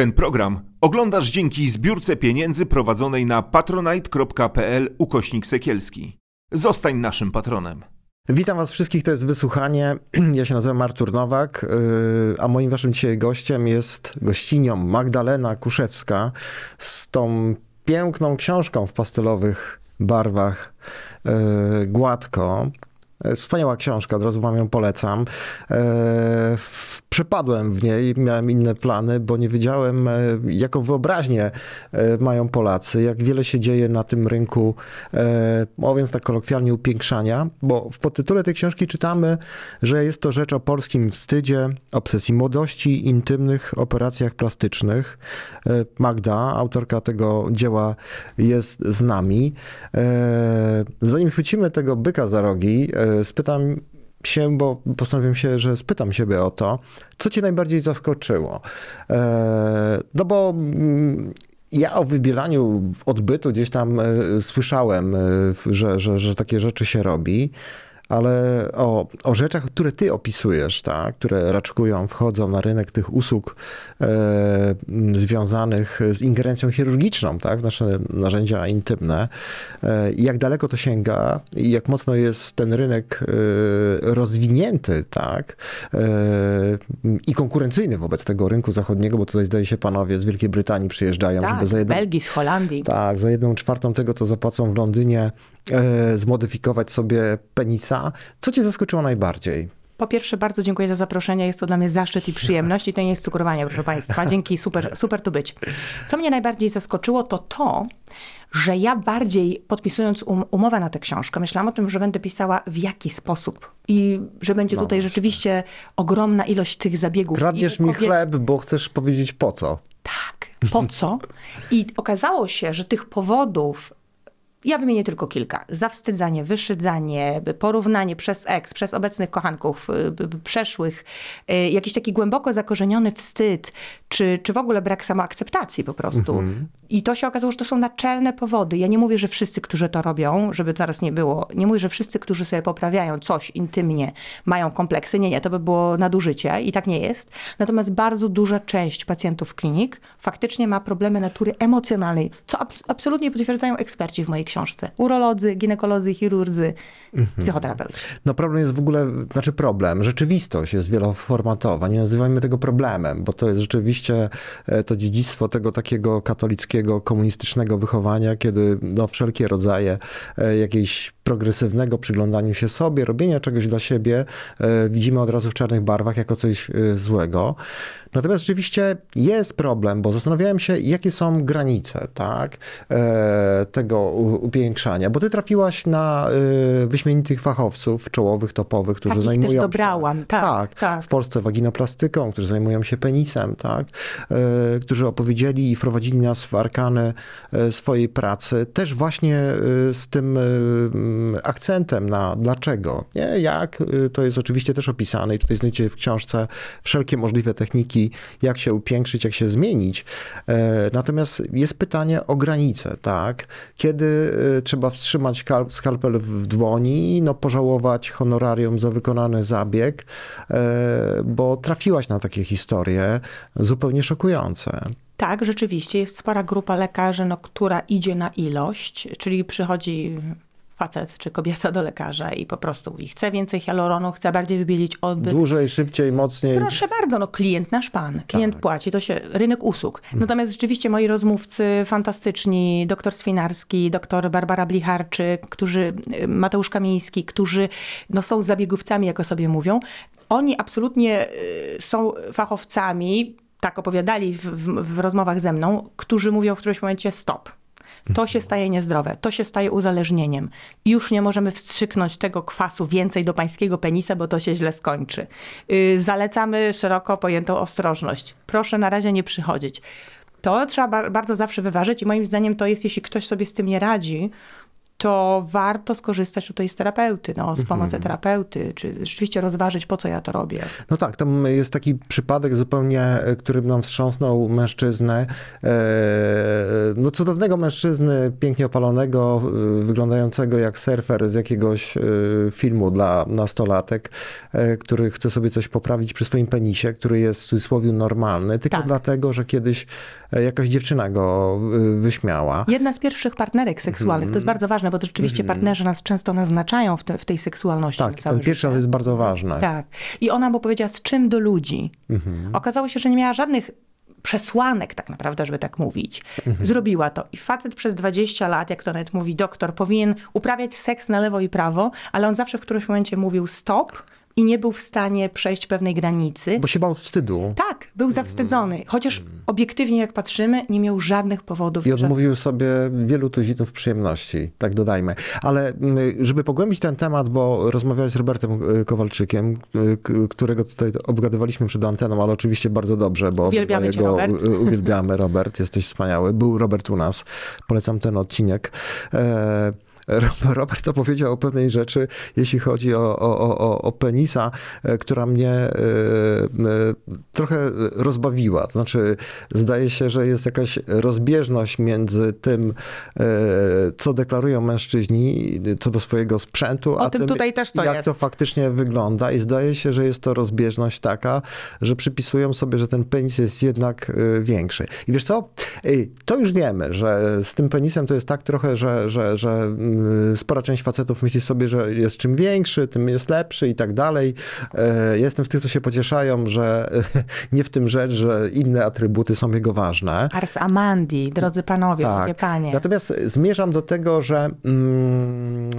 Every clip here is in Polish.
Ten program oglądasz dzięki zbiórce pieniędzy prowadzonej na patronite.pl ukośnik sekielski. Zostań naszym patronem. Witam Was wszystkich, to jest wysłuchanie. Ja się nazywam Artur Nowak, yy, a moim Waszym dzisiaj gościem jest gościnią Magdalena Kuszewska z tą piękną książką w pastelowych barwach yy, gładko. Yy, Wspaniała książka, od razu Wam ją polecam. Przepadłem w niej, miałem inne plany, bo nie wiedziałem, jaką wyobraźnię mają Polacy, jak wiele się dzieje na tym rynku, mówiąc tak kolokwialnie, upiększania, bo w podtytule tej książki czytamy, że jest to rzecz o polskim wstydzie, obsesji młodości, intymnych operacjach plastycznych. Magda, autorka tego dzieła, jest z nami. Zanim chwycimy tego byka za rogi, spytam się, bo postanowiłem się, że spytam siebie o to, co cię najbardziej zaskoczyło. No bo ja o wybieraniu odbytu gdzieś tam słyszałem, że, że, że takie rzeczy się robi ale o, o rzeczach, które ty opisujesz, tak, które raczkują, wchodzą na rynek tych usług e, związanych z ingerencją chirurgiczną tak, w nasze narzędzia intymne, e, jak daleko to sięga i jak mocno jest ten rynek e, rozwinięty tak, i konkurencyjny wobec tego rynku zachodniego, bo tutaj zdaje się panowie z Wielkiej Brytanii przyjeżdżają. Tak, żeby za jedną, z Belgii, z Holandii. Tak, za jedną czwartą tego, co zapłacą w Londynie, zmodyfikować sobie penisa. Co cię zaskoczyło najbardziej? Po pierwsze, bardzo dziękuję za zaproszenie. Jest to dla mnie zaszczyt i przyjemność. I to nie jest cukrowanie, proszę Państwa. Dzięki, super, super tu być. Co mnie najbardziej zaskoczyło, to to, że ja bardziej podpisując um, umowę na tę książkę, myślałam o tym, że będę pisała w jaki sposób. I że będzie no tutaj właśnie. rzeczywiście ogromna ilość tych zabiegów. Kradniesz mi chleb, bo chcesz powiedzieć po co. Tak, po co? I okazało się, że tych powodów ja wymienię tylko kilka. Zawstydzanie, wyszydzanie, porównanie przez ex, przez obecnych kochanków, przeszłych, jakiś taki głęboko zakorzeniony wstyd, czy, czy w ogóle brak samoakceptacji po prostu. Mhm. I to się okazało, że to są naczelne powody. Ja nie mówię, że wszyscy, którzy to robią, żeby zaraz nie było, nie mówię, że wszyscy, którzy sobie poprawiają coś intymnie, mają kompleksy. Nie, nie, to by było nadużycie i tak nie jest. Natomiast bardzo duża część pacjentów klinik faktycznie ma problemy natury emocjonalnej, co ab absolutnie potwierdzają eksperci w mojej książce. Urolodzy, ginekolodzy, chirurdzy, mhm. psychoterapeuci. No problem jest w ogóle, znaczy problem, rzeczywistość jest wieloformatowa. Nie nazywajmy tego problemem, bo to jest rzeczywiście e, to dziedzictwo tego takiego katolickiego, komunistycznego wychowania, kiedy no, wszelkie rodzaje e, jakiejś progresywnego przyglądaniu się sobie, robienia czegoś dla siebie e, widzimy od razu w czarnych barwach jako coś złego. Natomiast rzeczywiście jest problem, bo zastanawiałem się, jakie są granice tak, e, tego upiększania, bo ty trafiłaś na e, wyśmienitych fachowców, czołowych, topowych, którzy Takich zajmują też dobrałam. się tak, tak, tak. w Polsce waginoplastyką, którzy zajmują się penisem, tak, e, którzy opowiedzieli i wprowadzili nas w arkany swojej pracy, też właśnie z tym akcentem na dlaczego, nie, jak, to jest oczywiście też opisane i tutaj znajdziecie w książce wszelkie możliwe techniki jak się upiększyć, jak się zmienić. E, natomiast jest pytanie o granice, tak? Kiedy e, trzeba wstrzymać skalpel w dłoni, no pożałować honorarium za wykonany zabieg, e, bo trafiłaś na takie historie zupełnie szokujące. Tak, rzeczywiście jest spora grupa lekarzy, no, która idzie na ilość, czyli przychodzi facet czy kobieta do lekarza i po prostu mówi, chce więcej hialuronu, chce bardziej wybielić odbyt. Dłużej, szybciej, mocniej. Proszę bardzo, no klient nasz pan, klient tak. płaci, to się rynek usług. Mhm. Natomiast rzeczywiście moi rozmówcy fantastyczni, doktor Swinarski, doktor Barbara Blicharczyk, którzy, y, Mateusz Kamiński, którzy no, są zabiegówcami, jak o sobie mówią, oni absolutnie y, są fachowcami, tak opowiadali w, w, w rozmowach ze mną, którzy mówią w którymś momencie stop to się staje niezdrowe, to się staje uzależnieniem. Już nie możemy wstrzyknąć tego kwasu więcej do pańskiego penisa, bo to się źle skończy. Yy, zalecamy szeroko pojętą ostrożność. Proszę na razie nie przychodzić. To trzeba bardzo zawsze wyważyć i moim zdaniem to jest, jeśli ktoś sobie z tym nie radzi, to warto skorzystać tutaj z terapeuty, no, z pomocy Mhm. terapeuty, czy rzeczywiście rozważyć, po co ja to robię. No tak, tam jest taki przypadek zupełnie, e, który nam wstrząsnął mężczyznę. E, no cudownego mężczyzny, pięknie opalonego, e, wyglądającego jak surfer z jakiegoś filmu dla nastolatek, który chce sobie coś poprawić przy swoim penisie, który jest w cudzysłowie normalny, tylko Tak. dlatego, że kiedyś jakaś dziewczyna go wyśmiała. Jedna z pierwszych partnerek seksualnych, to jest bardzo ważne, bo to rzeczywiście partnerzy nas często naznaczają w, te, w tej seksualności. Tak, ten pierwszy życie. raz jest bardzo ważny. Tak. I ona mu powiedziała, z czym do ludzi. Mhm. Okazało się, że nie miała żadnych przesłanek tak naprawdę, żeby tak mówić. Mhm. Zrobiła to. I facet przez 20 lat, jak to nawet mówi doktor, powinien uprawiać seks na lewo i prawo, ale on zawsze w którymś momencie mówił stop i nie był w stanie przejść pewnej granicy. Bo się bał wstydu. Tak, był zawstydzony. Chociaż obiektywnie jak patrzymy, nie miał żadnych powodów. I odmówił sobie wielu tuzinów przyjemności, tak dodajmy. Ale żeby pogłębić ten temat, bo rozmawiałeś z Robertem y, Kowalczykiem, k- którego tutaj obgadywaliśmy przed anteną, ale oczywiście bardzo dobrze, bo Uwielbiamy obydwaj cię, go Robert. y, uwielbiamy. Robert, jesteś wspaniały. Był Robert u nas. Polecam ten odcinek. E, Robert opowiedział o pewnej rzeczy, jeśli chodzi o, o, o- o, penisa, e, która mnie e, e, trochę rozbawiła. To znaczy, zdaje się, że jest jakaś rozbieżność między tym, co deklarują mężczyźni co do swojego sprzętu, a tym tym, to jak jest. to faktycznie wygląda. I zdaje się, że jest to rozbieżność taka, że przypisują sobie, że ten penis jest jednak większy. I wiesz co? To już wiemy, że z tym penisem to jest tak trochę, że, że, że mm, spora część facetów myśli sobie, że jest czym większy, tym jest lepszy i tak dalej. E, Jestem w tych, co się pocieszają, że nie w tym rzecz, że inne atrybuty są jego ważne. Ars Amandi, drodzy panowie, drogie panie. Tak. Natomiast zmierzam do tego, że mm, e,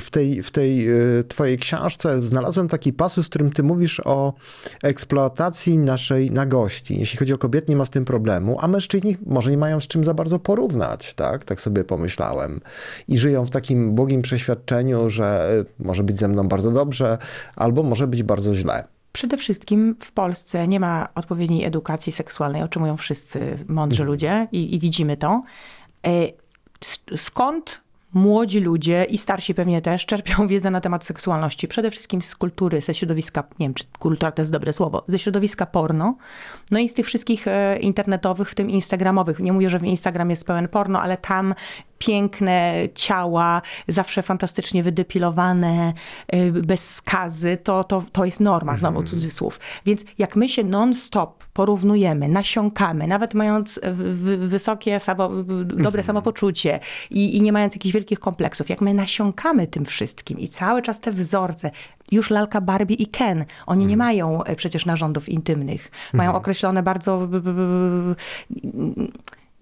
w tej, w tej twojej książce znalazłem taki pasus, w którym ty mówisz o eksploatacji naszej nagości. Jeśli chodzi o kobiety, nie ma z tym problemu, a mężczyźni może nie mają z czym za bardzo porównać, tak? Tak sobie pomyślałem. I żyją w takim błogim przeświadczeniu, że e, może być ze mną bardzo dobrze, albo może być bardzo źle. Przede wszystkim w Polsce nie ma odpowiedniej edukacji seksualnej, o czym mówią wszyscy mądrzy ludzie i, i widzimy to. S- Skąd młodzi ludzie i starsi pewnie też czerpią wiedzę na temat seksualności? Przede wszystkim z kultury, ze środowiska, nie wiem czy kultura to jest dobre słowo, ze środowiska porno, no i z tych wszystkich e, internetowych, w tym instagramowych. Nie mówię, że Instagram jest pełen porno, ale tam piękne ciała, zawsze fantastycznie wydepilowane, y, bez skazy, to, to, to jest norma, znowu cudzysłów. Więc jak my się non-stop porównujemy, nasiąkamy, nawet mając wysokie, samo, dobre samopoczucie i, i nie mając jakichś wielkich kompleksów, jak my nasiąkamy tym wszystkim i cały czas te wzorce, już lalka Barbie i Ken, oni nie mają e, przecież narządów intymnych. Mają określone bardzo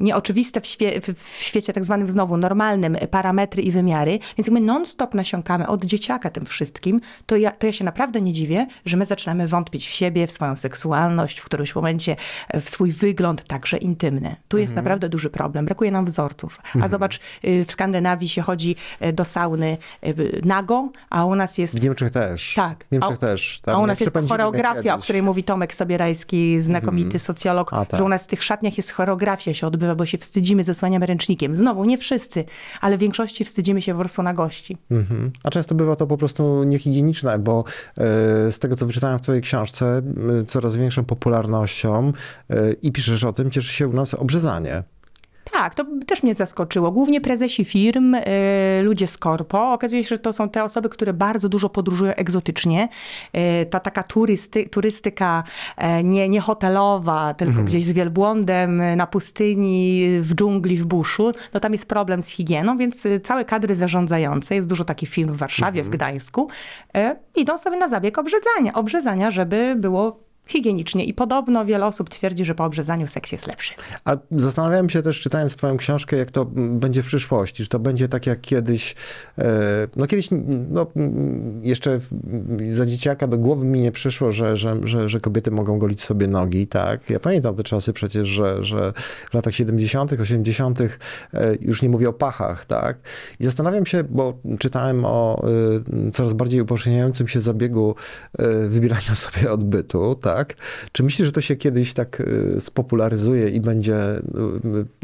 nieoczywiste w, świe, w- świecie tak zwanym znowu normalnym e, parametry i wymiary, więc jak my non-stop nasiąkamy od dzieciaka tym wszystkim, to ja, to ja się naprawdę nie dziwię, że my zaczynamy wątpić w siebie, w swoją seksualność, w którymś momencie e, w swój wygląd także intymny. Tu jest naprawdę duży problem, brakuje nam wzorców. A zobacz, y, w Skandynawii się chodzi e, do sauny e, nago, a u nas jest W Niemczech też. tak. W Niemczech a, też. Tam a u nas jest choreografia, o której mówi Tomek Sobierajski, znakomity socjolog, A, tak. że u nas w tych szatniach jest choreografia, się odbywa, bo się wstydzimy, zasłaniamy ręcznikiem. Znowu, nie wszyscy, ale w większości wstydzimy się po prostu na gości. Mhm. A często bywa to po prostu niehigieniczne, bo e, z tego, co wyczytałem w twojej książce, coraz większą popularnością e, i piszesz o tym, cieszy się u nas obrzezanie. Tak, to też mnie zaskoczyło. Głównie prezesi firm, y, ludzie z korpo. Okazuje się, że to są te osoby, które bardzo dużo podróżują egzotycznie. Y, ta taka turysty, turystyka e, nie, nie hotelowa, tylko gdzieś z wielbłądem y, na pustyni, w dżungli, w buszu. No tam jest problem z higieną, więc y, całe kadry zarządzające, jest dużo takich firm w Warszawie, w Gdańsku, y, idą sobie na zabieg obrzezania. Obrzezania, żeby było higienicznie. I podobno wiele osób twierdzi, że po obrzezaniu seks jest lepszy. A zastanawiałem się też, czytając twoją książkę, jak to m, będzie w przyszłości. Czy to będzie tak jak kiedyś, e, no kiedyś, m, no m, jeszcze za dzieciaka do głowy mi nie przyszło, że, że, że, że kobiety mogą golić sobie nogi, tak? Ja pamiętam te czasy przecież, że, że w latach 70., 80., e, już nie mówię o pachach, tak? I zastanawiam się, bo czytałem o e, coraz bardziej upowszechniającym się zabiegu wybierania sobie odbytu, tak? Tak? Czy myślisz, że to się kiedyś tak y, spopularyzuje i będzie y,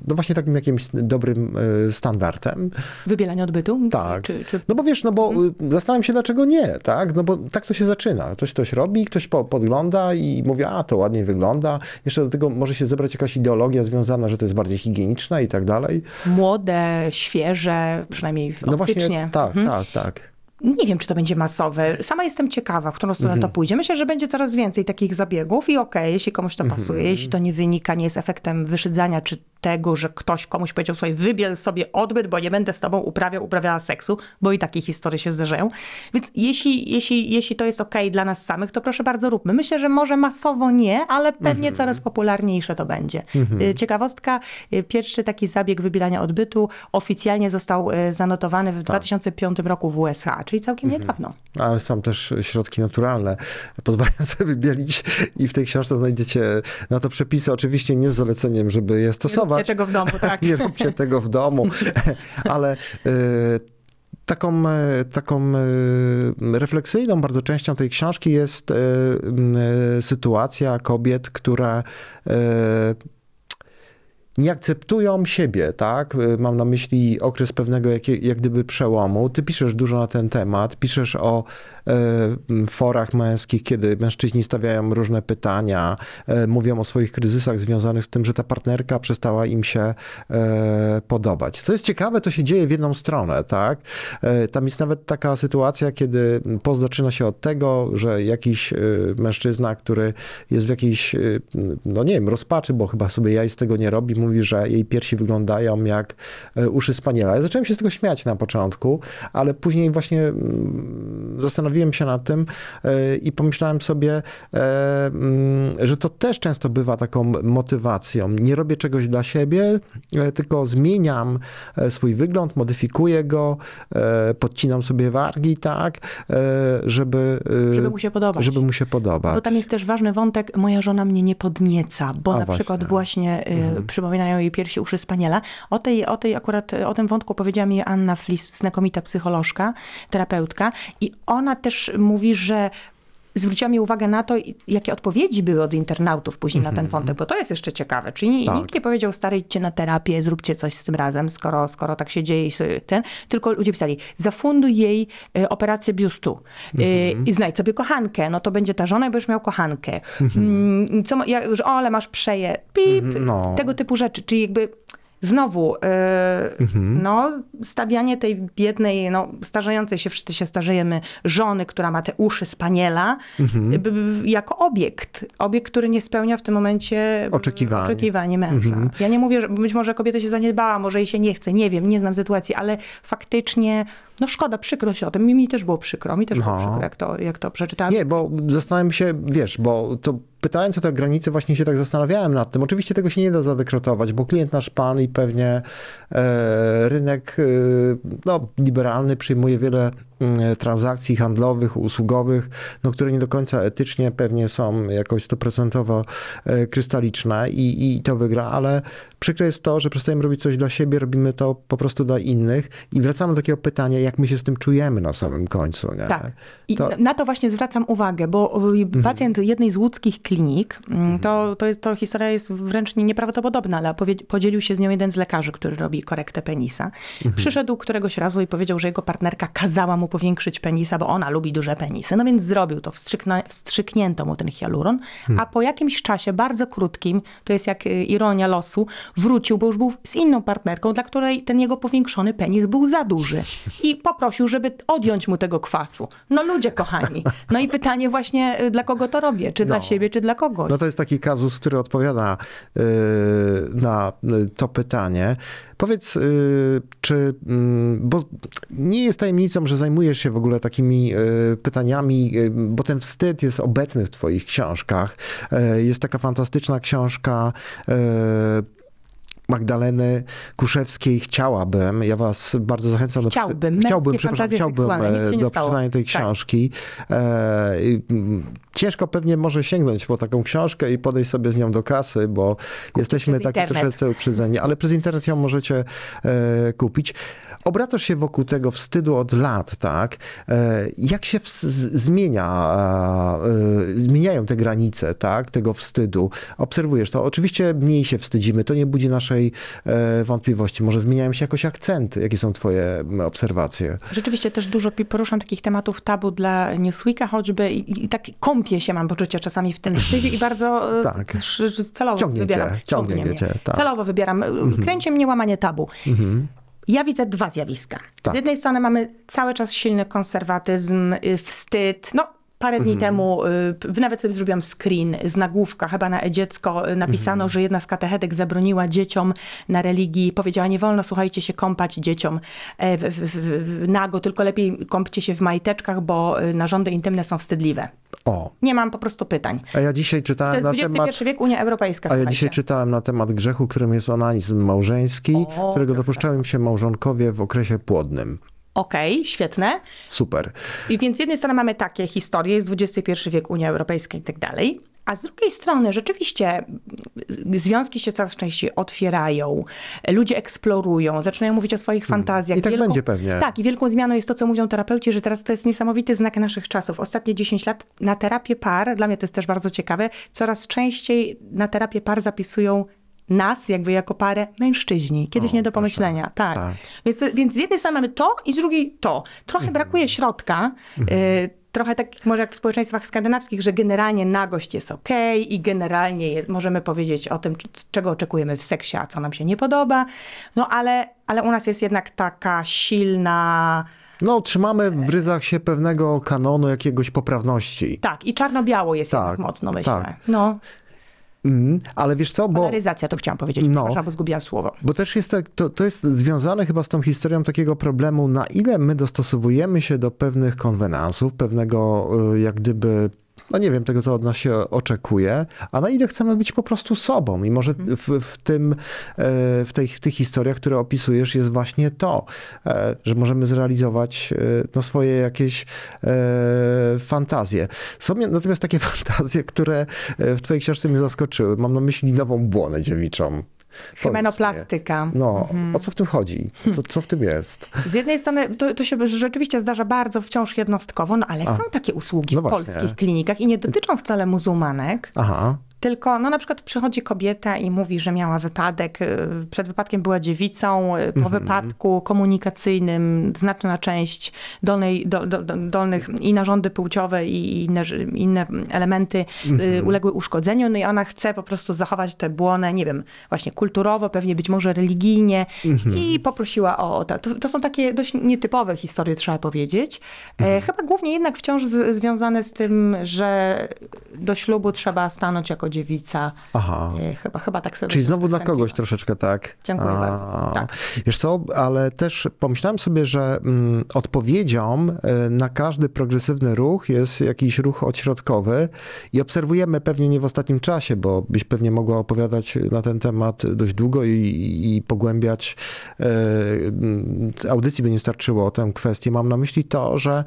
no właśnie takim jakimś dobrym y, standardem? Wybielanie odbytu? Tak. Czy, czy... No bo wiesz, no bo y, zastanawiam się, dlaczego nie, tak? No bo tak to się zaczyna. Coś ktoś robi, ktoś po, podgląda i mówi, a to ładnie wygląda. Jeszcze do tego może się zebrać jakaś ideologia związana, że to jest bardziej higieniczne i tak dalej. Młode, świeże, przynajmniej optycznie. No właśnie, tak, Mhm. tak, tak. Nie wiem, czy to będzie masowe. Sama jestem ciekawa, w którą stronę Mhm. to pójdzie. Myślę, że będzie coraz więcej takich zabiegów i okej, jeśli komuś to Mhm. pasuje, jeśli to nie wynika, nie jest efektem wyszydzania, czy tego, że ktoś komuś powiedział sobie, wybiel sobie odbyt, bo nie będę z tobą uprawiał, uprawiała seksu, bo i takie historie się zdarzają. Więc jeśli, jeśli, jeśli to jest okej dla nas samych, to proszę bardzo róbmy. Myślę, że może masowo nie, ale pewnie Mhm. coraz popularniejsze to będzie. Y, Ciekawostka, y, pierwszy taki zabieg wybielania odbytu oficjalnie został y, zanotowany Tak. w 2005 roku w USA, czyli całkiem Mhm. niedawno. Ale są też środki naturalne pozwalające wybielić i w tej książce znajdziecie na to przepisy. Oczywiście nie z zaleceniem, żeby je stosować. Róbcie tego w domu, tak. nie róbcie tego w domu, ale y, taką, y, taką y, refleksyjną bardzo częścią tej książki jest y, sytuacja kobiet, które nie akceptują siebie, tak? Y, Mam na myśli okres pewnego jak, jak gdyby przełomu. Ty piszesz dużo na ten temat, piszesz o e, forach męskich, kiedy mężczyźni stawiają różne pytania, e, mówią o swoich kryzysach związanych z tym, że ta partnerka przestała im się e, podobać. Co jest ciekawe, to się dzieje w jedną stronę, tak? Tam jest nawet taka sytuacja, kiedy post zaczyna się od tego, że jakiś mężczyzna, który jest w jakiejś, no nie wiem, rozpaczy, bo chyba sobie jaj z tego nie robi, mówi, że jej piersi wyglądają jak e, uszy spaniela. Ja zacząłem się z tego śmiać na początku, ale później właśnie mm, zastanowiłem się nad tym e, i pomyślałem sobie, e, mm, że to też często bywa taką motywacją. Nie robię czegoś dla siebie, tylko zmieniam swój wygląd, modyfikuję go, podcinam sobie wargi, tak, żeby, Żeby mu się podobać. Żeby mu się podobać. Bo tam jest też ważny wątek, moja żona mnie nie podnieca, bo A, na właśnie. przykład właśnie y, przypominają jej piersi uszy spaniela. O tej, o tej akurat, o tym wątku powiedziała mi Anna Flis, znakomita psycholożka, terapeutka i ona też mówi, że zwróciła mi uwagę na to, jakie odpowiedzi były od internautów później na ten wątek, bo to jest jeszcze ciekawe. Czyli Tak. nikt nie powiedział, stary, idźcie na terapię, zróbcie coś z tym razem, skoro, skoro tak się dzieje i ten, tylko ludzie pisali, zafunduj jej e, operację biustu e, i znajdź sobie kochankę, no to będzie ta żona i będziesz miał kochankę. Mm, co, ma- ja, że o, ale masz przeje, pip, no. tego typu rzeczy, czyli jakby Znowu, e, no, stawianie tej biednej, no, starzejącej się, wszyscy się starzejemy, żony, która ma te uszy spaniela, b- b- jako obiekt. Obiekt, który nie spełnia w tym momencie Oczekiwań. oczekiwanie męża. Ja nie mówię, że być może kobieta się zaniedbała, może jej się nie chce, nie wiem, nie znam sytuacji, ale faktycznie, no szkoda, przykro się o tym. Mi, mi też było przykro, mi też było No. przykro, jak to, jak to przeczytałam. Nie, bo zastanawiam się, wiesz, bo to pytając o te granice, właśnie się tak zastanawiałem nad tym. Oczywiście tego się nie da zadekretować, bo klient nasz pan i pewnie e, rynek e, no, liberalny przyjmuje wiele transakcji handlowych, usługowych, no, które nie do końca etycznie pewnie są jakoś stuprocentowo e, krystaliczne i, i to wygra, ale przykre jest to, że przestajemy robić coś dla siebie, robimy to po prostu dla innych i wracamy do takiego pytania, jak my się z tym czujemy na samym końcu. Nie? Tak. I To- na to właśnie zwracam uwagę, bo y, pacjent jednej z łódzkich klinik, mm, to, to, jest, to historia jest wręcz nie- nieprawdopodobna, ale podzielił się z nią jeden z lekarzy, który robi korektę penisa. Przyszedł któregoś razu i powiedział, że jego partnerka kazała mu powiększyć penisa, bo ona lubi duże penisy. No więc zrobił to, wstrzykna, wstrzyknięto mu ten hialuron, a po jakimś czasie, bardzo krótkim, to jest jak y, ironia losu, wrócił, bo już był z inną partnerką, dla której ten jego powiększony penis był za duży. I poprosił, żeby odjąć mu tego kwasu. No ludzie kochani. No i pytanie właśnie, y, dla kogo to robię? Czy dla No. siebie, czy dla kogoś? No to jest taki kazus, który odpowiada y, na y, to pytanie. Powiedz, y, czy, mm, bo nie jest tajemnicą, że zajmujesz się w ogóle takimi y, pytaniami, y, bo ten wstyd jest obecny w twoich książkach. Jest taka fantastyczna książka Magdaleny Kuszewskiej chciałabym, ja was bardzo zachęcam do, Chciałbym, przepraszam, chciałbym e, do przeczytania tej Tak. książki. E, mm, ciężko pewnie może sięgnąć po taką książkę i podejść sobie z nią do kasy, bo jesteśmy takie internet. troszeczkę uprzedzeni, ale przez internet ją możecie e, kupić. Obracasz się wokół tego wstydu od lat, tak? E, jak się z- zmienia, zmieniają te granice, tak? Tego wstydu. Obserwujesz to. Oczywiście mniej się wstydzimy, to nie budzi naszej e, wątpliwości. Może zmieniają się jakoś akcenty. Jakie są twoje obserwacje? Rzeczywiście też dużo poruszam takich tematów tabu dla Newsweeka choćby i, i tak kąpię się, mam poczucie czasami w tym wstydzie i bardzo e, Tak. celowo Ciągnie cię, wybieram. ciągnie mnie. cię, tak. Celowo wybieram. Kręci mnie łamanie tabu. Ja widzę dwa zjawiska. Tak. Z jednej strony mamy cały czas silny konserwatyzm, y, wstyd. No, parę dni temu, y, nawet sobie zrobiłam screen z nagłówka, chyba na e-dziecko y, napisano, że jedna z katechetek zabroniła dzieciom na religii, powiedziała, nie wolno, słuchajcie, się kąpać dzieciom e, w, w, w, nago, tylko lepiej kąpcie się w majteczkach, bo y, narządy intymne są wstydliwe. O, Nie mam po prostu pytań. a ja dzisiaj To czytałem na XXI temat... wiek, Unia Europejska, A ja słuchajcie. dzisiaj czytałem na temat grzechu, którym jest onanizm małżeński, O, którego dopuszczają się małżonkowie w okresie płodnym. Okej, świetne. Super. I więc z jednej strony mamy takie historie, jest XXI wiek, Unia Europejska i tak dalej, a z drugiej strony rzeczywiście związki się coraz częściej otwierają, ludzie eksplorują, zaczynają mówić o swoich fantazjach. Mhm. I tak będzie pewnie. Tak, i wielką zmianą jest to, co mówią terapeuci, że teraz to jest niesamowity znak naszych czasów. Ostatnie 10 lat na terapię par, dla mnie to jest też bardzo ciekawe, coraz częściej na terapię par zapisują nas, jakby jako parę, mężczyźni. Kiedyś O, nie do proszę. pomyślenia. Tak. Tak. Więc, więc z jednej strony mamy to i z drugiej to. Trochę brakuje środka. y, Trochę tak może jak w społeczeństwach skandynawskich, że generalnie nagość jest okej i generalnie jest, możemy powiedzieć o tym, czego oczekujemy w seksie, a co nam się nie podoba. No ale, ale u nas jest jednak taka silna... No, trzymamy w ryzach się pewnego kanonu jakiegoś poprawności. Tak, i czarno-biało jest Tak, jednak mocno, myślę. tak. No, Mm, ale wiesz co, bo... polaryzacja to chciałam powiedzieć, No. przepraszam, bo zgubiłam słowo. Bo też jest tak, to, to jest związane chyba z tą historią takiego problemu, na ile my dostosowujemy się do pewnych konwenansów, pewnego y, jak gdyby, no nie wiem, tego co od nas się oczekuje, a na ile chcemy być po prostu sobą. I może Mhm. w, w tym, e, w, tej, tych historiach, które opisujesz, jest właśnie to, e, że możemy zrealizować e, no, swoje jakieś fantazje. Są natomiast takie fantazje, które w twojej książce mnie zaskoczyły. Mam na myśli nową błonę dziewiczą. Hymenoplastyka. No, o co w tym chodzi? Co, co w tym jest? Z jednej strony to, to się rzeczywiście zdarza bardzo wciąż jednostkowo, no ale są takie usługi no w polskich klinikach i nie dotyczą wcale muzułmanek, Aha, tylko no na przykład przychodzi kobieta i mówi, że miała wypadek, y, przed wypadkiem była dziewicą, y, po Mhm. wypadku komunikacyjnym znaczna część dolnej, do, do, do, dolnych i narządy płciowe i inne, inne elementy Mhm. y, uległy uszkodzeniu, no i ona chce po prostu zachować tę błonę, nie wiem, właśnie kulturowo, pewnie być może religijnie Mhm. i poprosiła o to. to. To są takie dość nietypowe historie, trzeba powiedzieć. Mhm. E, chyba głównie jednak wciąż z, związane z tym, że do ślubu trzeba stanąć jako dziewica. aha. E, Chyba, chyba tak sobie Czyli znowu dla kogoś troszeczkę tak. Dziękuję bardzo. Tak. Wiesz co, ale też pomyślałem sobie, że mm, odpowiedzią e, na każdy progresywny ruch jest jakiś ruch odśrodkowy i obserwujemy pewnie nie w ostatnim czasie, bo byś pewnie mogła opowiadać na ten temat dość długo i, i, i pogłębiać mm, audycji by nie starczyło tę kwestię. Mam na myśli to, że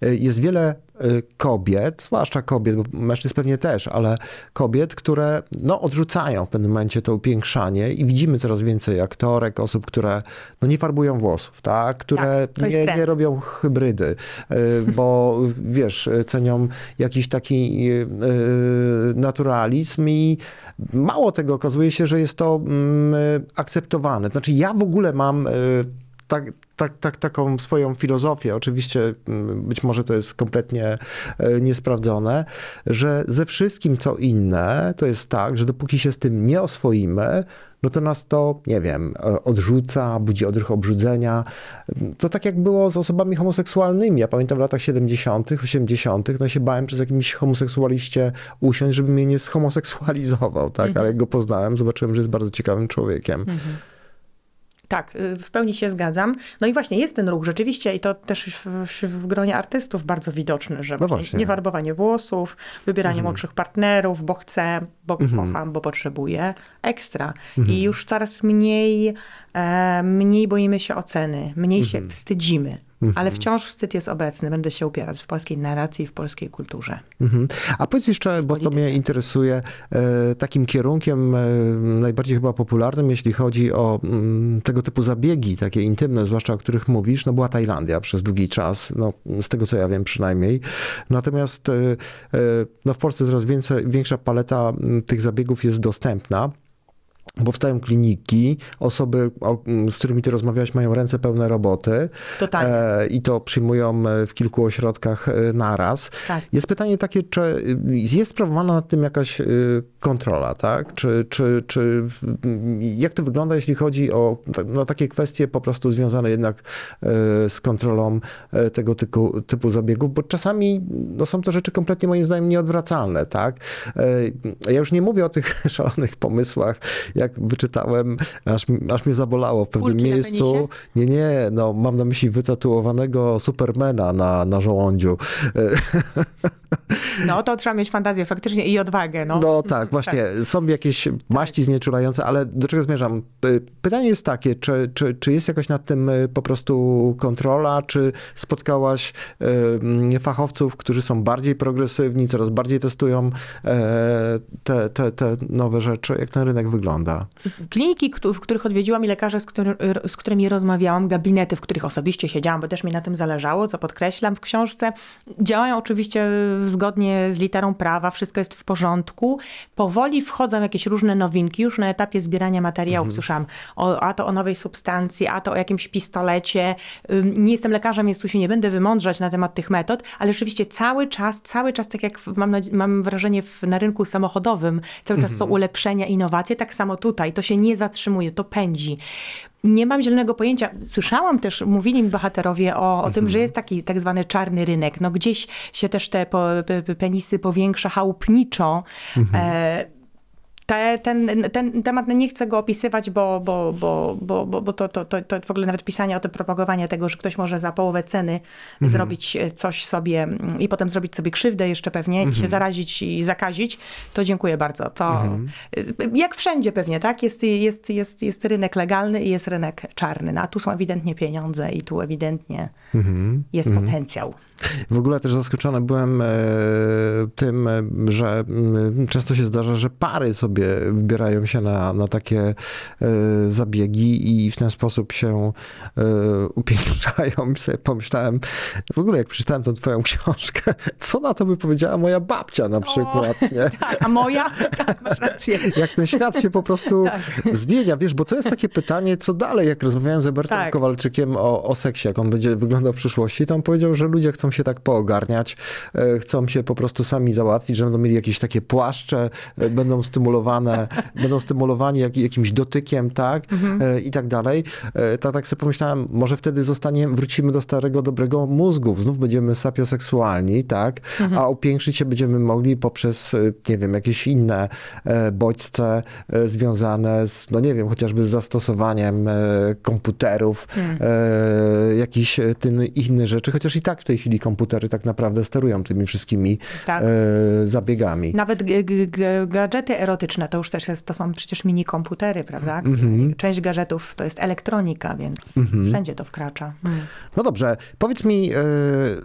jest wiele e, kobiet, zwłaszcza kobiet, bo mężczyzn pewnie też, ale kobiet, które no, odrzucają w pewnym momencie to upiększanie i widzimy coraz więcej aktorek, osób, które no, nie farbują włosów, tak? które Tak, nie, nie robią hybrydy, y, bo wiesz, cenią jakiś taki y, y, naturalizm i mało tego, okazuje się, że jest to mm, y, akceptowane. Znaczy ja w ogóle mam y, tak, tak, tak, taką swoją filozofię, oczywiście mm, być może to jest kompletnie e, niesprawdzone, że ze wszystkim co inne to jest tak, że dopóki się z tym nie oswoimy, no to nas to, nie wiem, e, odrzuca, budzi odruch obrzydzenia. To tak jak było z osobami homoseksualnymi. Ja pamiętam w latach 70., 80., no się bałem przez jakimś homoseksualiście usiąść, żeby mnie nie zhomoseksualizował, tak? Ale jak go poznałem, zobaczyłem, że jest bardzo ciekawym człowiekiem. Tak, y, w pełni się zgadzam. No i właśnie jest ten ruch rzeczywiście i to też w, w gronie artystów bardzo widoczny, że No właśnie właśnie. nie farbowanie włosów, wybieranie młodszych partnerów, bo chcę, bo kocham, bo potrzebuję, ekstra. I już coraz mniej, e, mniej boimy się oceny, mniej się wstydzimy. Ale wciąż wstyd jest obecny. Będę się upierać w polskiej narracji, w polskiej kulturze. Mhm. A powiedz jeszcze, bo to mnie interesuje, e, takim kierunkiem e, najbardziej chyba popularnym, jeśli chodzi o mm, tego typu zabiegi, takie intymne, zwłaszcza o których mówisz, no była Tajlandia przez długi czas, no z tego co ja wiem przynajmniej. Natomiast e, no w Polsce coraz więcej, większa paleta tych zabiegów jest dostępna. Powstają kliniki, osoby, z którymi ty rozmawiałeś, mają ręce pełne roboty Totalnie. e, i to przyjmują e, w kilku ośrodkach e, naraz. Tak. Jest pytanie takie, czy y, jest sprawowana nad tym jakaś y, kontrola, tak? Czy, czy, czy mm, jak to wygląda, jeśli chodzi o no, takie kwestie po prostu związane jednak y, z kontrolą y, tego typu, typu zabiegów, bo czasami no, są to rzeczy kompletnie moim zdaniem nieodwracalne, tak? Y, Ja już nie mówię o tych szalonych pomysłach, jak wyczytałem, aż, aż mnie zabolało w pewnym Kulki miejscu. Nie, nie, no mam na myśli wytatuowanego Supermana na, na żołądziu. No to trzeba mieć fantazję faktycznie i odwagę. No. No tak, właśnie. Są jakieś maści znieczulające, ale do czego zmierzam? Py- Pytanie jest takie, czy, czy, czy jest jakaś nad tym y, po prostu kontrola, czy spotkałaś y, fachowców, którzy są bardziej progresywni, coraz bardziej testują e, te, te, te nowe rzeczy? Jak ten rynek wygląda? Kliniki, w których odwiedziłam i lekarze, z, który, z którymi rozmawiałam, gabinety, w których osobiście siedziałam, bo też mi na tym zależało, co podkreślam w książce, działają oczywiście zgodnie z literą prawa, wszystko jest w porządku. Powoli wchodzą jakieś różne nowinki. Już na etapie zbierania materiałów słyszałam o, a to o nowej substancji, a to o jakimś pistolecie. Nie jestem lekarzem, więc tu się nie będę wymądrzać na temat tych metod, ale rzeczywiście cały czas, cały czas, tak jak mam, mam wrażenie w, na rynku samochodowym, cały czas są ulepszenia, innowacje, tak samo tutaj. To się nie zatrzymuje, to pędzi. Nie mam zielonego pojęcia. Słyszałam też, mówili mi bohaterowie o, o tym, że jest taki tak zwany czarny rynek. No gdzieś się też te po, pe- pe- penisy powiększa chałupniczo. E, te, ten, ten temat nie chcę go opisywać, bo, bo, bo, bo, bo, bo to, to, to, to w ogóle nawet pisanie o tym, propagowanie tego, że ktoś może za połowę ceny zrobić e, coś sobie mm, i potem zrobić sobie krzywdę jeszcze pewnie i się zarazić i zakazić, to dziękuję bardzo. To y, jak wszędzie pewnie, tak? Jest, jest, jest, jest rynek legalny i jest rynek czarny, no, a tu są ewidentnie pieniądze i tu ewidentnie jest potencjał. W ogóle też zaskoczony byłem e, tym, e, że mm, często się zdarza, że pary sobie wybierają się na, na takie e, zabiegi i w ten sposób się upiększają. I sobie pomyślałem, w ogóle jak przeczytałem tą twoją książkę, co na to by powiedziała moja babcia na przykład, nie? Tak, a moja? Tak, masz rację. Jak ten świat się po prostu Tak. zmienia, wiesz, bo to jest takie pytanie, co dalej, jak rozmawiałem z Robertem Tak. Kowalczykiem o, o seksie, jak on będzie wyglądał w przyszłości, on powiedział, że ludzie chcą się tak poogarniać, e, chcą się po prostu sami załatwić, że będą mieli jakieś takie płaszcze, e, będą stymulowane, będą stymulowani jak, jakimś dotykiem, tak, Mhm. e, i tak dalej. To tak sobie pomyślałem, może wtedy zostanie, wrócimy do starego, dobrego mózgu, znów będziemy sapioseksualni, tak, Mhm. a upiększyć się będziemy mogli poprzez, nie wiem, jakieś inne bodźce związane z, no nie wiem, chociażby z zastosowaniem komputerów, e, jakichś innych rzeczy, chociaż i tak w tej chwili komputery tak naprawdę sterują tymi wszystkimi Tak. e, zabiegami. Nawet gadżety erotyczne to już też jest, to są przecież mini komputery, prawda? Mhm. Część gadżetów to jest elektronika, więc wszędzie to wkracza. Mm. No dobrze, powiedz mi, e,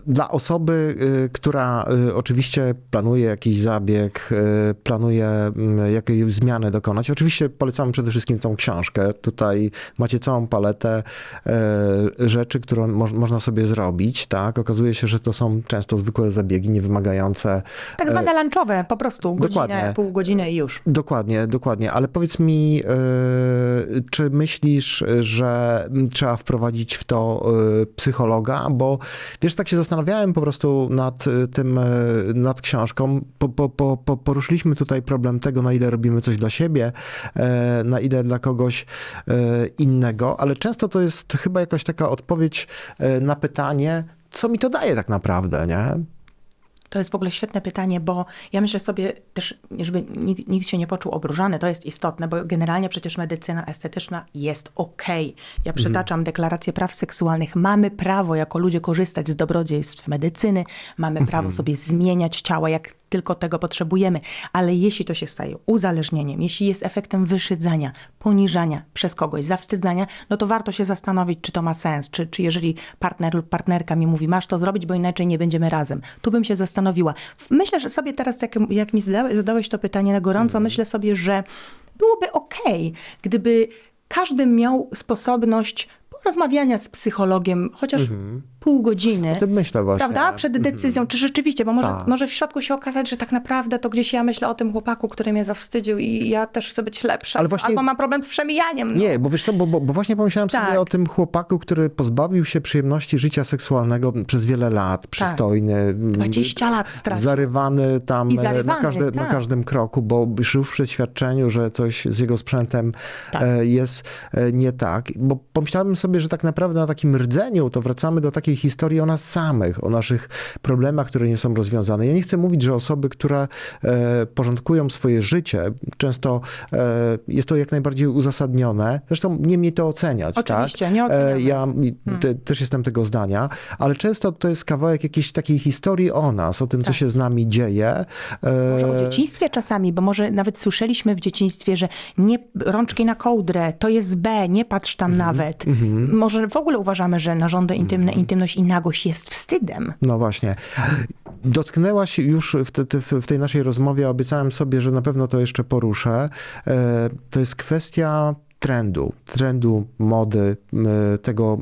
dla osoby, e, która e, oczywiście planuje jakiś zabieg, e, planuje mm, jakiejś zmiany dokonać, oczywiście polecamy przede wszystkim tą książkę. Tutaj macie całą paletę e, rzeczy, które mo- można sobie zrobić, tak? Okazuje się, że to są często zwykłe zabiegi, niewymagające Tak zwane lunchowe, po prostu godzinę, dokładnie. pół godziny i już. Dokładnie, dokładnie. Ale powiedz mi, e, czy myślisz, że trzeba wprowadzić w to e, psychologa? Bo wiesz, tak się zastanawiałem po prostu nad e, tym, e, nad książką. Po, po, po, po, poruszyliśmy tutaj problem tego, na ile robimy coś dla siebie, e, na ile dla kogoś e, innego, ale często to jest chyba jakaś taka odpowiedź e, na pytanie, co mi to daje tak naprawdę, nie? To jest w ogóle świetne pytanie, bo ja myślę sobie też, żeby nikt, nikt się nie poczuł obruszany, to jest istotne, bo generalnie przecież medycyna estetyczna jest okej. Ja przytaczam deklarację praw seksualnych. Mamy prawo jako ludzie korzystać z dobrodziejstw medycyny, mamy prawo sobie zmieniać ciała, jak tylko tego potrzebujemy. Ale jeśli to się staje uzależnieniem, jeśli jest efektem wyszydzania, poniżania przez kogoś, zawstydzania, no to warto się zastanowić, czy to ma sens, czy, czy jeżeli partner lub partnerka mi mówi, masz to zrobić, bo inaczej nie będziemy razem. Tu bym się zastanowiła. Myślę, że sobie teraz, jak, jak mi zadałeś, to pytanie na gorąco, myślę sobie, że byłoby okej, gdyby każdy miał sposobność rozmawiania z psychologiem, chociaż pół godziny. O tym myślę właśnie. Prawda? Przed decyzją, czy rzeczywiście, bo może, Tak. może w środku się okazać, że tak naprawdę to gdzieś ja myślę o tym chłopaku, który mnie zawstydził i ja też chcę być lepsza. Ale właśnie- Albo mam problem z przemijaniem. No. Nie, bo wiesz co, bo, bo, bo właśnie pomyślałem Tak. sobie o tym chłopaku, który pozbawił się przyjemności życia seksualnego przez wiele lat, przystojny. 20 lat stracił. Zarywany tam e, zarywany, na, każde, na tak. każdym kroku, bo żył w przeświadczeniu, że coś z jego sprzętem Tak. e, jest e, nie tak. Bo pomyślałem sobie, że tak naprawdę na takim rdzeniu to wracamy do takiej historii o nas samych, o naszych problemach, które nie są rozwiązane. Ja nie chcę mówić, że osoby, które e, porządkują swoje życie, często e, jest to jak najbardziej uzasadnione. Zresztą nie mnie to oceniać. Oczywiście, tak? nie oceniamy. E, Ja i te, też jestem tego zdania, ale często to jest kawałek jakiejś takiej historii o nas, o tym, co Tak. się z nami dzieje. Może o dzieciństwie czasami, bo może nawet słyszeliśmy w dzieciństwie, że nie rączki na kołdrę, to jest B, nie patrz tam Mhm. nawet. Może w ogóle uważamy, że narządy intymne, intymność i nagość jest wstydem. No właśnie. Dotknęłaś już w, te, w, w tej naszej rozmowie, obiecałem sobie, że na pewno to jeszcze poruszę. E, To jest kwestia trendu, trendu mody, tego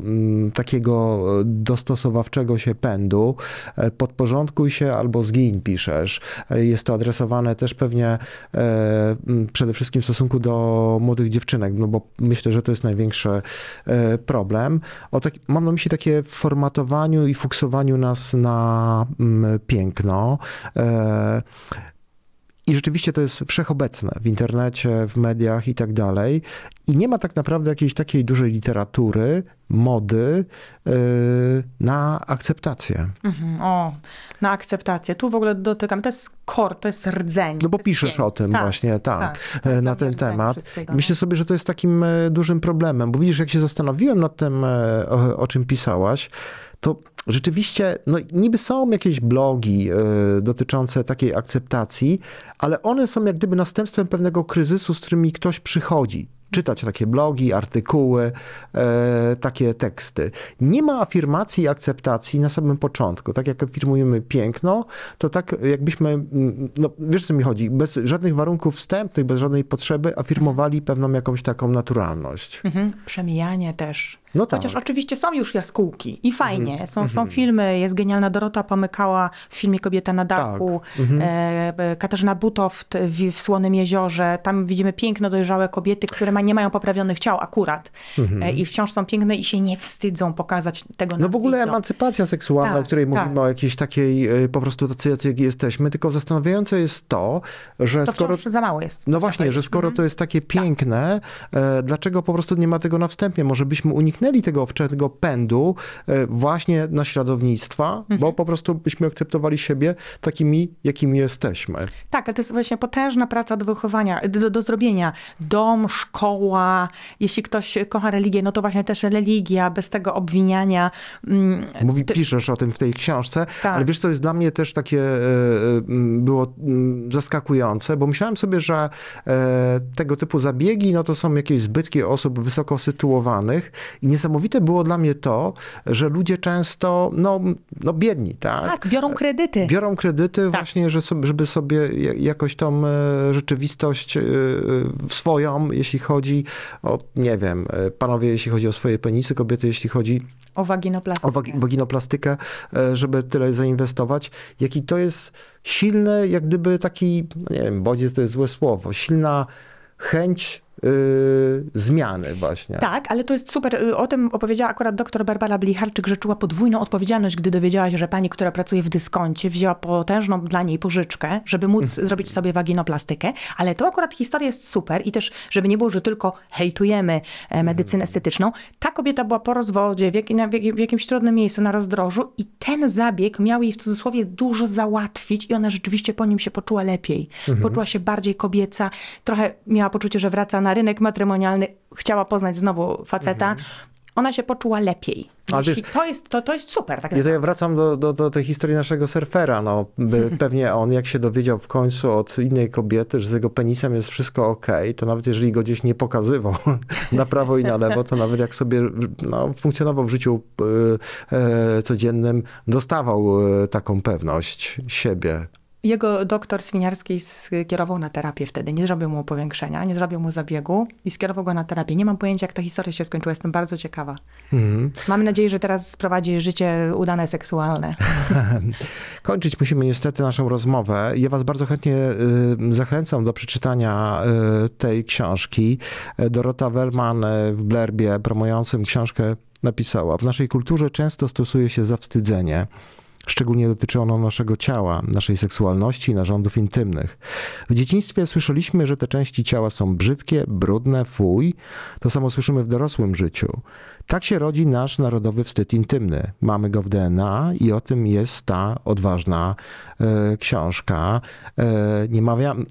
takiego dostosowawczego się pędu. E, Podporządkuj się albo zgiń, piszesz. E, Jest to adresowane też pewnie e, przede wszystkim w stosunku do młodych dziewczynek, no bo myślę, że to jest największy problem. O tak, mam na myśli takie formatowaniu i fuksowaniu nas na piękno. I rzeczywiście to jest wszechobecne w internecie, w mediach i tak dalej. I nie ma tak naprawdę jakiejś takiej dużej literatury, mody yy, na akceptację. Mhm, o, na akceptację. Tu w ogóle dotykam, to jest kor, to jest rdzeń. No bo piszesz o tym Tak, właśnie, tak, e, jest na ten temat. Myślę sobie, że to jest takim e, dużym problemem, bo widzisz, jak się zastanowiłem nad tym, e, o, o czym pisałaś, to rzeczywiście, no niby są jakieś blogi e, dotyczące takiej akceptacji, ale one są jak gdyby następstwem pewnego kryzysu, z którymi ktoś przychodzi. Czytać takie blogi, artykuły, e, takie teksty. Nie ma afirmacji i akceptacji na samym początku. Tak jak afirmujemy piękno, to tak jakbyśmy, mm, no wiesz co mi chodzi, bez żadnych warunków wstępnych, bez żadnej potrzeby afirmowali pewną jakąś taką naturalność. Mhm, przemijanie też. No tak. Chociaż oczywiście są już jaskółki i fajnie. Są, są filmy, jest genialna Dorota Pomykała w filmie Kobieta na dachu, e, e, Katarzyna Butoft w, w Słonym Jeziorze. Tam widzimy piękno dojrzałe kobiety, które ma, nie mają poprawionych ciał akurat. E, I wciąż są piękne i się nie wstydzą pokazać tego No w ogóle widzom. emancypacja seksualna, Tak, o której tak. mówimy, o jakiejś takiej po prostu tacy, jacy jesteśmy, tylko zastanawiające jest to, że To skoro... za mało jest. No właśnie, że skoro to jest takie piękne, e, dlaczego po prostu nie ma tego na wstępie? Może byśmy uniknęli tego owczego pędu e, właśnie naśladownictwa, bo po prostu byśmy akceptowali siebie takimi, jakimi jesteśmy. Tak, ale to jest właśnie potężna praca do wychowania, do, do zrobienia. Dom, szkoła, jeśli ktoś kocha religię, no to właśnie też religia, bez tego obwiniania. Mm, Mówi, piszesz o tym w tej książce, Tak. ale wiesz, co jest dla mnie też takie e, e, było zaskakujące, bo myślałem sobie, że tego typu zabiegi, no to są jakieś zbytki osób wysoko sytuowanych i niesamowite było dla mnie to, że ludzie często, no, no biedni, tak? tak, biorą kredyty. Biorą kredyty Tak. właśnie, że sobie, żeby sobie ja- jakoś tą e, rzeczywistość e, e, swoją, jeśli chodzi o, nie wiem, panowie, jeśli chodzi o swoje penisy, kobiety, jeśli chodzi O waginoplastykę. o wagi- waginoplastykę, żeby tyle zainwestować. Jaki to jest silny, jak gdyby taki, no nie wiem, bodziec to jest złe słowo, silna chęć y, zmiany właśnie. Tak, ale to jest super. Y, O tym opowiedziała akurat dr Barbara Blicharczyk, że czuła podwójną odpowiedzialność, gdy dowiedziała się, że pani, która pracuje w dyskoncie, wzięła potężną dla niej pożyczkę, żeby móc zrobić sobie waginoplastykę. Ale to akurat historia jest super i też, żeby nie było, że tylko hejtujemy e, medycynę estetyczną. Ta kobieta była po rozwodzie, w, jak, w, jak- w jakimś trudnym miejscu na rozdrożu i ten zabieg miał jej w cudzysłowie dużo załatwić i ona rzeczywiście po nim się poczuła lepiej. Poczuła się bardziej kobieca, trochę miała poczucie, że wraca na rynek matrymonialny, chciała poznać znowu faceta. Ona się poczuła lepiej. Wiesz- to, jest, to, to jest super. Tak Ja to ja wracam do, do, do tej historii naszego surfera. No, pewnie on, jak się dowiedział w końcu od innej kobiety, że z jego penisem jest wszystko ok, to nawet jeżeli go gdzieś nie pokazywał na prawo i na lewo, to nawet jak sobie no, funkcjonował w życiu e, codziennym, dostawał e, taką pewność siebie. Jego doktor Swiniarski skierował na terapię wtedy. Nie zrobił mu powiększenia, nie zrobił mu zabiegu i skierował go na terapię. Nie mam pojęcia, jak ta historia się skończyła. Jestem bardzo ciekawa. Mhm. Mam nadzieję, że teraz sprowadzi życie udane seksualne. Kończyć musimy niestety naszą rozmowę. Ja was bardzo chętnie y, zachęcam do przeczytania y, tej książki. Dorota Wellman y, w blerbie promującym książkę napisała: W naszej kulturze często stosuje się zawstydzenie. Szczególnie dotyczy ono naszego ciała, naszej seksualności i narządów intymnych. W dzieciństwie słyszeliśmy, że te części ciała są brzydkie, brudne, fuj. To samo słyszymy w dorosłym życiu. Tak się rodzi nasz narodowy wstyd intymny. Mamy go w DNA i o tym jest ta odważna książka. E, nie,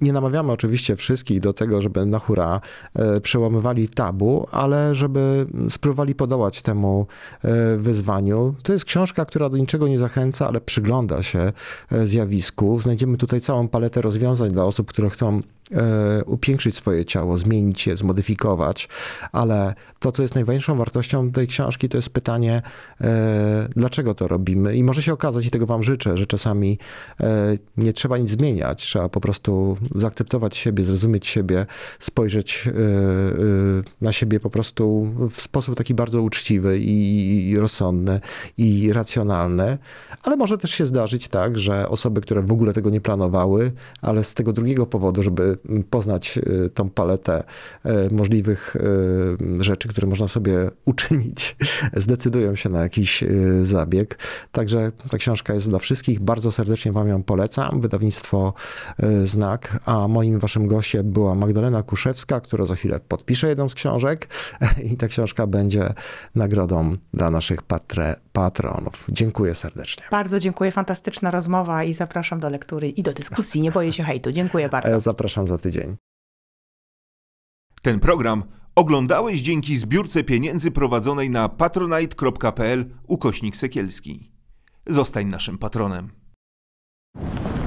nie namawiamy oczywiście wszystkich do tego, żeby na hura e, przełamywali tabu, ale żeby spróbowali podołać temu e, wyzwaniu. To jest książka, która do niczego nie zachęca, ale przygląda się e, zjawisku. Znajdziemy tutaj całą paletę rozwiązań dla osób, które chcą e, upiększyć swoje ciało, zmienić je, zmodyfikować, ale to, co jest najważniejszą wartością tej książki, to jest pytanie, e, dlaczego to robimy. I może się okazać, i tego Wam życzę, że czasami e, nie trzeba nic zmieniać, trzeba po prostu zaakceptować siebie, zrozumieć siebie, spojrzeć e, e, na siebie po prostu w sposób taki bardzo uczciwy i, rozsądny i racjonalny, ale może też się zdarzyć tak, że osoby, które w ogóle tego nie planowały, ale z tego drugiego powodu, żeby poznać tą paletę możliwych rzeczy, które można sobie uczynić, zdecydują się na jakiś zabieg. Także ta książka jest dla wszystkich. Bardzo serdecznie Wam ją polecam. Wydawnictwo y, Znak, a moim Waszym gościem była Magdalena Kuszewska, która za chwilę podpisze jedną z książek i ta książka będzie nagrodą dla naszych patre, patronów. Dziękuję serdecznie. Bardzo dziękuję, fantastyczna rozmowa i zapraszam do lektury i do dyskusji. Nie boję się hejtu. Dziękuję bardzo. E, Zapraszam za tydzień. Ten program oglądałeś dzięki zbiórce pieniędzy prowadzonej na patronite.pl ukośnik sekielski. Zostań naszym patronem. you